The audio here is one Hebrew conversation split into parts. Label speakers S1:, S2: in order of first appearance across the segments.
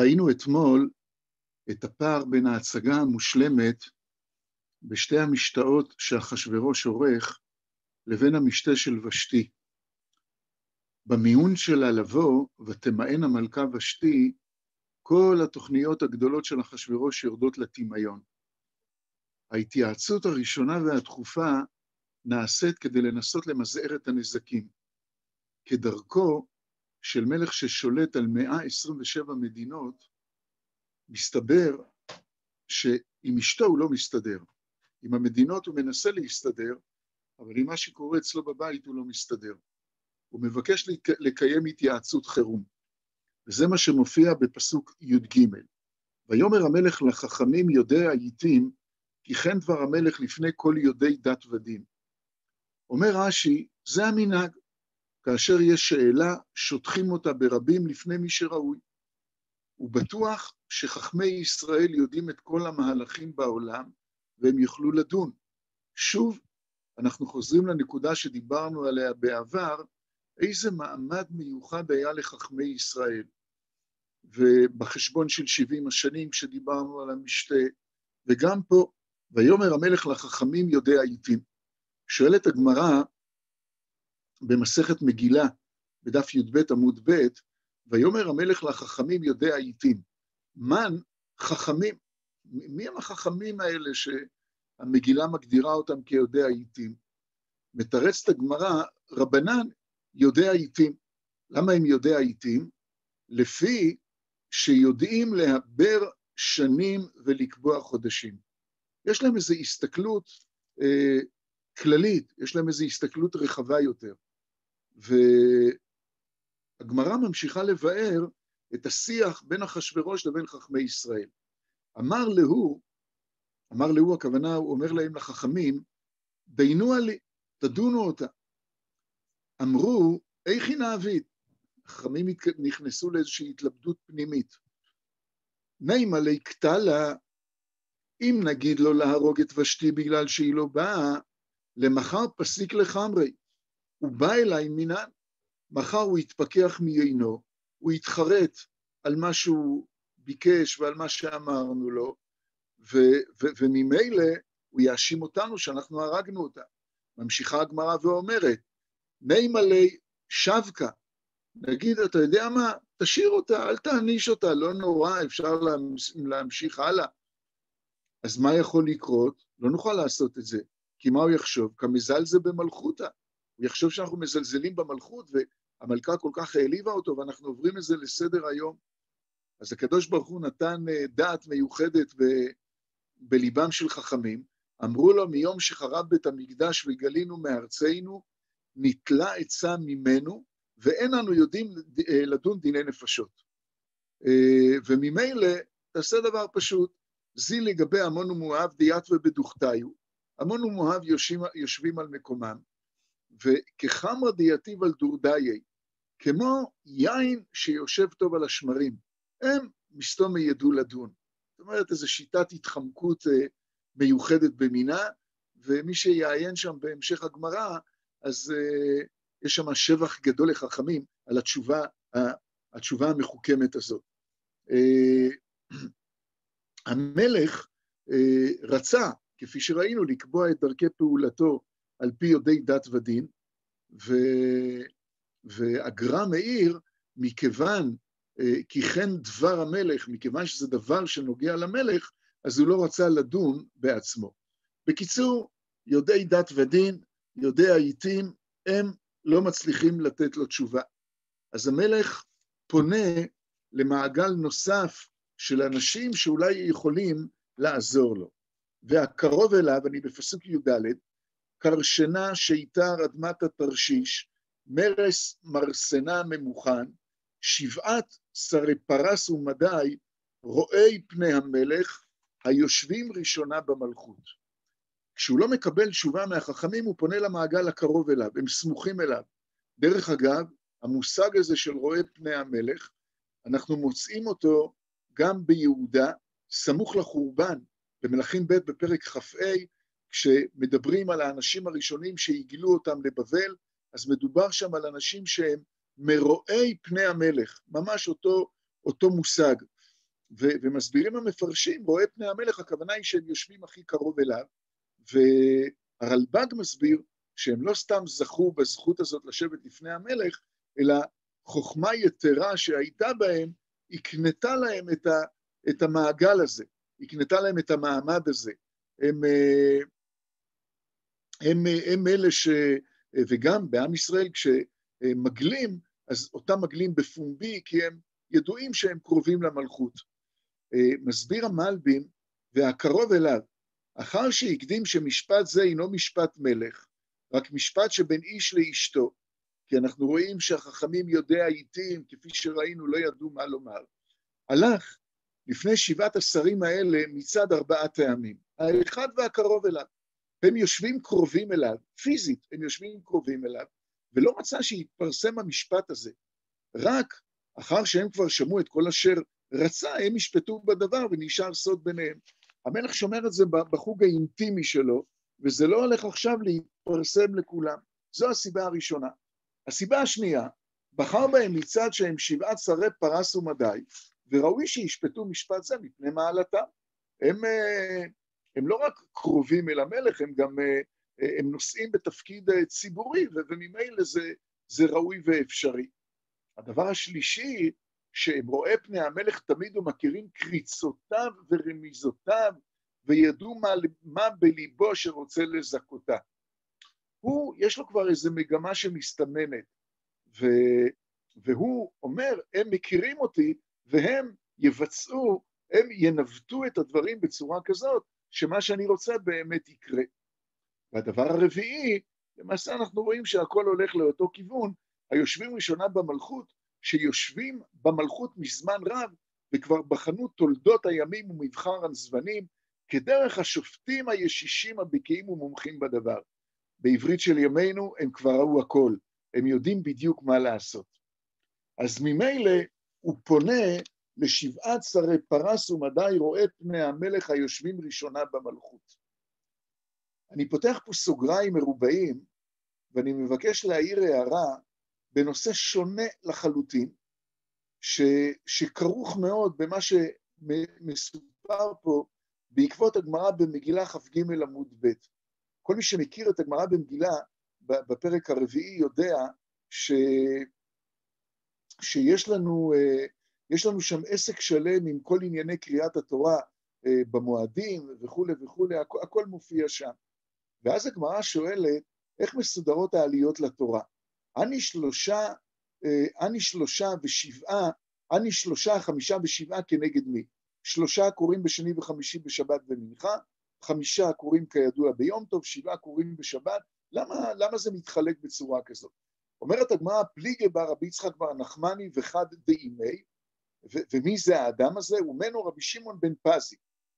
S1: ראינו אתמול את הפער בין ההצגה המושלמת בשתי המשתאות שאחשוורוש עורך לבין המשתה של ושתי. במיון שלה לבוא, ותמאן המלכה ושתי, כל התוכניות הגדולות של אחשוורוש יורדות לטמיון. ההתייעצות הראשונה והדחופה נעשית כדי לנסות למזער את הנזקים. כדרכו של מלך ששולט על 127 מדינות, מסתבר שעם אשתו הוא לא מסתדר. עם המדינות הוא מנסה להסתדר, אבל עם מה שקורה אצלו בבית הוא לא מסתדר. הוא מבקש לקיים התייעצות חירום, וזה מה שמופיע בפסוק י"ג. ויאמר המלך לחכמים יודעי העיתים, כי כן דבר המלך לפני כל יודעי דת ודין. אומר רש"י, זה המנהג. כאשר יש שאלה, שוטחים אותה ברבים לפני מי שראוי. הוא בטוח שחכמי ישראל יודעים את כל המהלכים בעולם, והם יוכלו לדון. שוב, אנחנו חוזרים לנקודה שדיברנו עליה בעבר, איזה מעמד מיוחד היה לחכמי ישראל. ובחשבון של 70 השנים כשדיברנו על המשתה, וגם פה, ויאמר המלך לחכמים יודע עיתים. שואלת הגמרא במסכת מגילה, בדף י"ב עמוד ב', ויאמר המלך לחכמים יודע עיתים. מן חכמים. מי הם החכמים האלה שהמגילה מגדירה אותם כיודע עיתים? מתרצת הגמרא, רבנן יודע עיתים. למה הם יודע עיתים? לפי שיודעים להבר שנים ולקבוע חודשים. יש להם איזו הסתכלות אה, כללית, יש להם איזו הסתכלות רחבה יותר. והגמרא ממשיכה לבאר את השיח בין אחשורוש לבין חכמי ישראל. אמר להוא, אמר להוא הכוונה, הוא אומר להם לחכמים, דיינו עלי, תדונו אותה. אמרו, איך היא נעבית? החכמים נכנסו לאיזושהי התלבטות פנימית. נימה לי קטלה, אם נגיד לו להרוג את ושתי בגלל שהיא לא באה, למחר פסיק לחמרי. הוא בא אליי מינן, מחר הוא יתפכח מיינו, הוא יתחרט על מה שהוא ביקש ועל מה שאמרנו לו, ו- ו- וממילא הוא יאשים אותנו שאנחנו הרגנו אותה. ממשיכה הגמרא ואומרת, נימה לי שבקה, נגיד, אתה יודע מה, תשאיר אותה, אל תעניש אותה, לא נורא, אפשר להמשיך הלאה. אז מה יכול לקרות? לא נוכל לעשות את זה, כי מה הוא יחשוב? כמזל זה במלכותה. הוא יחשוב שאנחנו מזלזלים במלכות, והמלכה כל כך העליבה אותו, ואנחנו עוברים את זה לסדר היום. אז הקדוש ברוך הוא נתן אה, דעת מיוחדת ב, בליבם של חכמים, אמרו לו, מיום שחרב בית המקדש וגלינו מארצנו, נתלה עצה ממנו, ואין אנו יודעים אה, לדון דיני נפשות. אה, וממילא תעשה דבר פשוט, זי לגבי עמון ומואב דיית ובדוכתיו, עמון ומואב יושבים, יושבים על מקומם, וכחמר דייתיב על דורדאי, כמו יין שיושב טוב על השמרים, הם מסתום ידעו לדון. זאת אומרת, איזו שיטת התחמקות אה, מיוחדת במינה, ומי שיעיין שם בהמשך הגמרא, אז יש שם שבח גדול לחכמים על התשובה, התשובה המחוכמת הזאת. אה, המלך אה, רצה, כפי שראינו, לקבוע את דרכי פעולתו על פי יודעי דת ודין, ו... והגר"א מאיר, מכיוון, אה, כי כן דבר המלך, מכיוון שזה דבר שנוגע למלך, אז הוא לא רצה לדון בעצמו. בקיצור, יודעי דת ודין, יודעי העיתים, הם לא מצליחים לתת לו תשובה. אז המלך פונה למעגל נוסף של אנשים שאולי יכולים לעזור לו. והקרוב אליו, אני בפסוק י"ד, קרשנה שיתר אדמת התרשיש, מרס מרסנה ממוכן, שבעת שרי פרס ומדי, רואי פני המלך, היושבים ראשונה במלכות. כשהוא לא מקבל תשובה מהחכמים, הוא פונה למעגל הקרוב אליו, הם סמוכים אליו. דרך אגב, המושג הזה של רואה פני המלך, אנחנו מוצאים אותו גם ביהודה, סמוך לחורבן, במלכים ב' בפרק כ"ה, כשמדברים על האנשים הראשונים שהגלו אותם לבבל, אז מדובר שם על אנשים שהם מרואי פני המלך, ממש אותו, אותו מושג. ו- ומסבירים המפרשים, רואה פני המלך, הכוונה היא שהם יושבים הכי קרוב אליו, והרלב"ג מסביר שהם לא סתם זכו בזכות הזאת לשבת לפני המלך, אלא חוכמה יתרה שהייתה בהם, הקנתה להם את, ה, את המעגל הזה, הקנתה להם את המעמד הזה. הם, אה, הם, הם אלה ש... וגם בעם ישראל כשמגלים, אז אותם מגלים בפומבי, כי הם ידועים שהם קרובים למלכות. אה, מסביר המלבים, והקרוב אליו, אחר שהקדים שמשפט זה אינו משפט מלך, רק משפט שבין איש לאשתו, כי אנחנו רואים שהחכמים יודע עיתים, כפי שראינו, לא ידעו מה לומר. הלך לפני שבעת השרים האלה מצד ארבעה טעמים. האחד והקרוב אליו. הם יושבים קרובים אליו, פיזית הם יושבים קרובים אליו, ולא מצא שיתפרסם המשפט הזה. רק אחר שהם כבר שמעו את כל אשר רצה, הם ישפטו בדבר ונשאר סוד ביניהם. המלך שומר את זה בחוג האינטימי שלו, וזה לא הולך עכשיו להתפרסם לכולם. זו הסיבה הראשונה. הסיבה השנייה, בחר בהם מצד שהם שבעת שרי פרס ומדי, וראוי שישפטו משפט זה מפני מעלתם. הם, אה, הם לא רק קרובים אל המלך, הם גם אה, אה, הם נושאים בתפקיד ציבורי, וממילא זה, זה ראוי ואפשרי. הדבר השלישי, שהם רואה פני המלך תמיד ומכירים קריצותיו ורמיזותיו, וידעו מה, מה בליבו שרוצה לזכותה. הוא, יש לו כבר איזו מגמה שמסתמנת, ו, והוא אומר, הם מכירים אותי, והם יבצעו, הם ינווטו את הדברים בצורה כזאת, שמה שאני רוצה באמת יקרה. והדבר הרביעי, למעשה אנחנו רואים שהכל הולך לאותו כיוון, היושבים ראשונה במלכות, שיושבים במלכות מזמן רב, וכבר בחנו תולדות הימים ומבחר הזבנים, כדרך השופטים הישישים הבקיאים ומומחים בדבר. בעברית של ימינו הם כבר ראו הכל, הם יודעים בדיוק מה לעשות. אז ממילא הוא פונה לשבעת שרי פרס ומדי רואה פני המלך היושבים ראשונה במלכות. אני פותח פה סוגריים מרובעים, ואני מבקש להעיר הערה בנושא שונה לחלוטין, ש, שכרוך מאוד במה שמסופר פה בעקבות הגמרא במגילה כ"ג עמוד ב'. כל מי שמכיר את הגמרא במגילה, בפרק הרביעי יודע ש, שיש לנו, אה, יש לנו שם עסק שלם עם כל ענייני קריאת התורה אה, במועדים וכולי וכולי, הכ, הכל מופיע שם. ואז הגמרא שואלת, איך מסודרות העליות לתורה? אני שלושה, אה, אני שלושה ושבעה, אני שלושה, חמישה ושבעה כנגד מי? שלושה קוראים בשני וחמישי בשבת ומנחה, חמישה קוראים כידוע ביום טוב, שבעה קוראים בשבת, למה, למה זה מתחלק בצורה כזאת? אומרת הגמרא, פליגי בר רבי יצחק בר נחמני וחד דאימי, ומי זה האדם הזה? ומנו רבי שמעון בן פזי.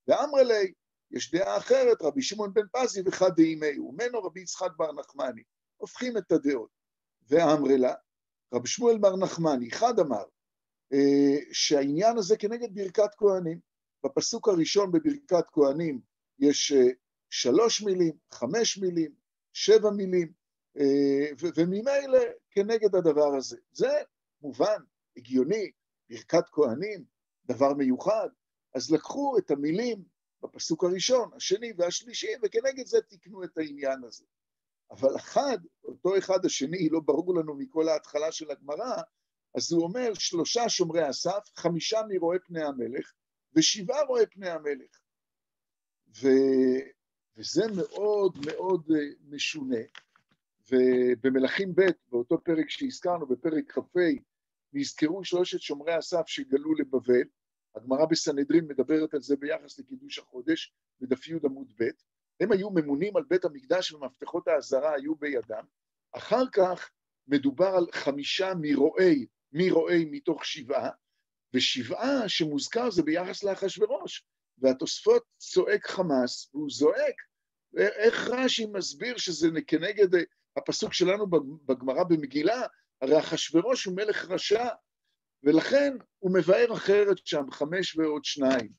S1: ואמר לי, יש דעה אחרת, רבי שמעון בן פזי וחד דאימי, ומנו רבי יצחק בר נחמני. הופכים את הדעות. ואמרי לה, רבי שמואל בר נחמני, אחד אמר, אה, שהעניין הזה כנגד ברכת כהנים. בפסוק הראשון בברכת כהנים יש אה, שלוש מילים, חמש מילים, שבע מילים, אה, וממילא כנגד הדבר הזה. זה מובן, הגיוני, ברכת כהנים, דבר מיוחד, אז לקחו את המילים בפסוק הראשון, השני והשלישי, וכנגד זה תיקנו את העניין הזה. אבל אחד, אותו אחד השני, לא ברור לנו מכל ההתחלה של הגמרא, אז הוא אומר, שלושה שומרי הסף, חמישה מרואי פני המלך, ושבעה רואי פני המלך. ו... וזה מאוד מאוד אה, משונה. ובמלכים ב', באותו פרק שהזכרנו, בפרק כ"ה, נזכרו שלושת שומרי הסף שגלו לבבל. הגמרא בסנהדרין מדברת על זה ביחס לקידוש החודש, בדף י' עמוד ב'. הם היו ממונים על בית המקדש ומפתחות האזהרה היו בידם. אחר כך מדובר על חמישה מרואי, מרואי מתוך שבעה, ושבעה שמוזכר זה ביחס לאחשוורוש. והתוספות צועק חמאס, והוא זועק. איך רש"י מסביר שזה כנגד הפסוק שלנו בגמרא במגילה? הרי אחשוורוש הוא מלך רשע, ולכן הוא מבאר אחרת שם, חמש ועוד שניים.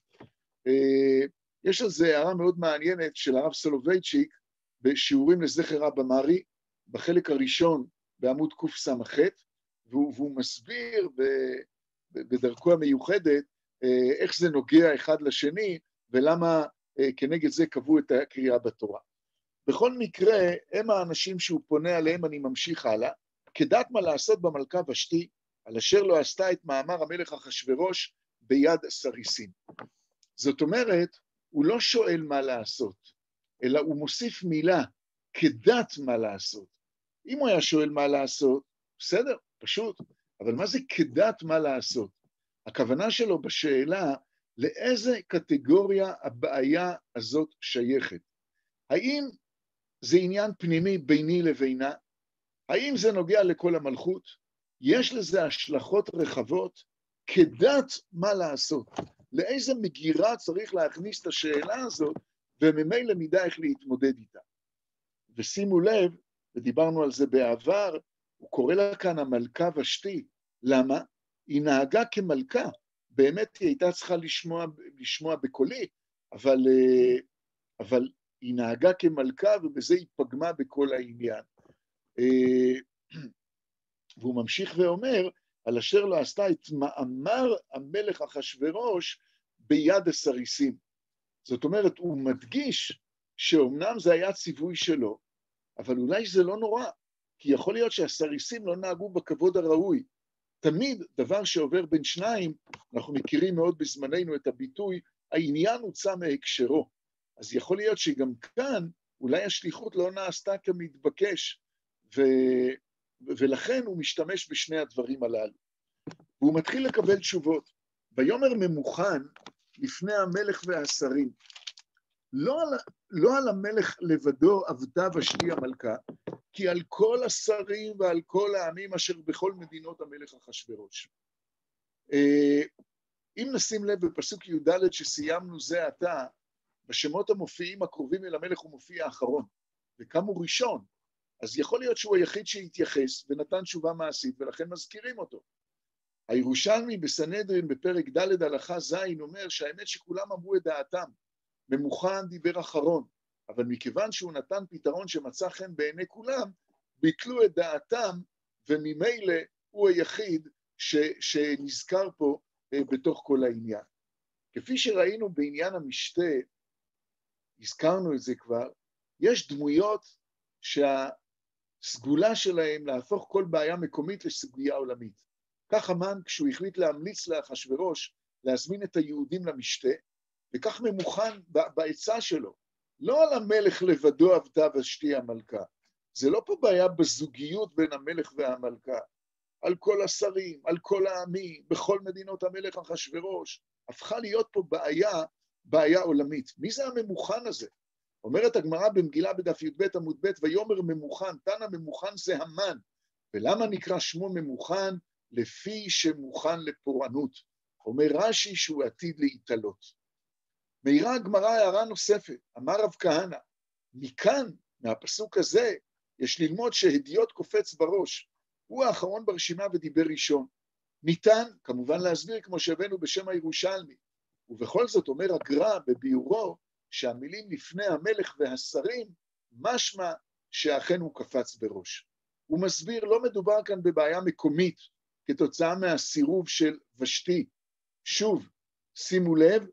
S1: אה, יש על זה הערה מאוד מעניינת של הרב סולובייצ'יק בשיעורים לזכר רב אמרי, בחלק הראשון בעמוד קס"ח, והוא, והוא מסביר בדרכו המיוחדת אה, איך זה נוגע אחד לשני, ולמה אה, כנגד זה קבעו את הקריאה בתורה. בכל מקרה, הם האנשים שהוא פונה עליהם, אני ממשיך הלאה. כדת מה לעשות במלכה ושתי, על אשר לא עשתה את מאמר המלך אחשורוש ביד סריסים. זאת אומרת, הוא לא שואל מה לעשות, אלא הוא מוסיף מילה, כדת מה לעשות. אם הוא היה שואל מה לעשות, בסדר, פשוט, אבל מה זה כדת מה לעשות? הכוונה שלו בשאלה, לאיזה קטגוריה הבעיה הזאת שייכת? האם זה עניין פנימי ביני לבינה? האם זה נוגע לכל המלכות? יש לזה השלכות רחבות? כדת מה לעשות? לאיזה מגירה צריך להכניס את השאלה הזאת, וממילא נדע איך להתמודד איתה. ושימו לב, ודיברנו על זה בעבר, הוא קורא לה כאן המלכה ושתי. למה? היא נהגה כמלכה. באמת היא הייתה צריכה לשמוע, לשמוע בקולי, אבל, אה, אבל היא נהגה כמלכה ובזה היא פגמה בכל העניין. אה, והוא ממשיך ואומר, על אשר לא עשתה את מאמר המלך אחשורוש ביד הסריסים. זאת אומרת, הוא מדגיש שאומנם זה היה ציווי שלו, אבל אולי זה לא נורא, כי יכול להיות שהסריסים לא נהגו בכבוד הראוי. תמיד דבר שעובר בין שניים, אנחנו מכירים מאוד בזמננו את הביטוי, העניין הוצא מהקשרו. אז יכול להיות שגם כאן אולי השליחות לא נעשתה כמתבקש, ו... ולכן הוא משתמש בשני הדברים הללו. והוא מתחיל לקבל תשובות. ויאמר ממוכן לפני המלך והשרים. לא על, לא על המלך לבדו עבדה ושתי המלכה, כי על כל השרים ועל כל העמים אשר בכל מדינות המלך אחשורוש. אה, אם נשים לב בפסוק י"ד שסיימנו זה עתה, בשמות המופיעים הקרובים אל המלך הוא מופיע האחרון, וכמה הוא ראשון, אז יכול להיות שהוא היחיד שהתייחס ונתן תשובה מעשית, ולכן מזכירים אותו. הירושלמי בסנהדרין בפרק ד' הלכה ז' אומר שהאמת שכולם אמרו את דעתם, ממוכן דיבר אחרון, אבל מכיוון שהוא נתן פתרון שמצא חן בעיני כולם, ביטלו את דעתם, וממילא הוא היחיד ש, שנזכר פה אה, בתוך כל העניין. כפי שראינו בעניין המשתה, הזכרנו את זה כבר, יש דמויות שהסגולה שלהם להפוך כל בעיה מקומית לסוגיה עולמית. כך המן, כשהוא החליט להמליץ לאחשוורוש להזמין את היהודים למשתה, וכך ממוכן בעצה שלו, לא על המלך לבדו עבדה ושתי המלכה. זה לא פה בעיה בזוגיות בין המלך והמלכה. על כל השרים, על כל העמים, בכל מדינות המלך אחשורוש, הפכה להיות פה בעיה, בעיה עולמית. מי זה הממוכן הזה? אומרת הגמרא במגילה בדף י"ב עמוד ב', ויאמר ממוכן, תנא ממוכן זה המן. ולמה נקרא שמו ממוכן? לפי שמוכן לפורענות. אומר רש"י שהוא עתיד להתעלות. מאירה הגמרא הערה נוספת, אמר רב כהנא, מכאן, מהפסוק הזה, יש ללמוד שהדיוט קופץ בראש. הוא האחרון ברשימה ודיבר ראשון. ניתן, כמובן להסביר כמו שהבאנו בשם הירושלמי. ובכל זאת אומר הגר"א בביאורו, שהמילים לפני המלך והשרים, משמע שאכן הוא קפץ בראש. הוא מסביר, לא מדובר כאן בבעיה מקומית כתוצאה מהסירוב של ושתי. שוב, שימו לב,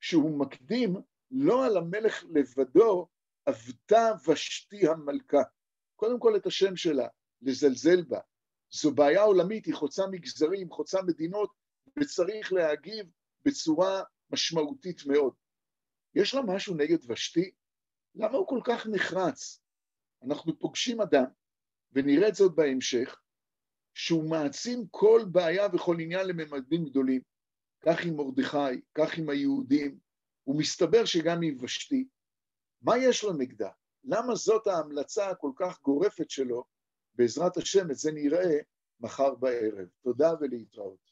S1: שהוא מקדים לא על המלך לבדו, עבדה ושתי המלכה. קודם כל את השם שלה, לזלזל בה. זו בעיה עולמית, היא חוצה מגזרים, חוצה מדינות, וצריך להגיב בצורה משמעותית מאוד. יש לה משהו נגד ושתי? למה הוא כל כך נחרץ? אנחנו פוגשים אדם, ונראה את זאת בהמשך, שהוא מעצים כל בעיה וכל עניין לממדים גדולים. כך עם מרדכי, כך עם היהודים, ומסתבר שגם עם ושתי. מה יש לו נגדה? למה זאת ההמלצה הכל כך גורפת שלו? בעזרת השם, את זה נראה מחר בערב. תודה ולהתראות.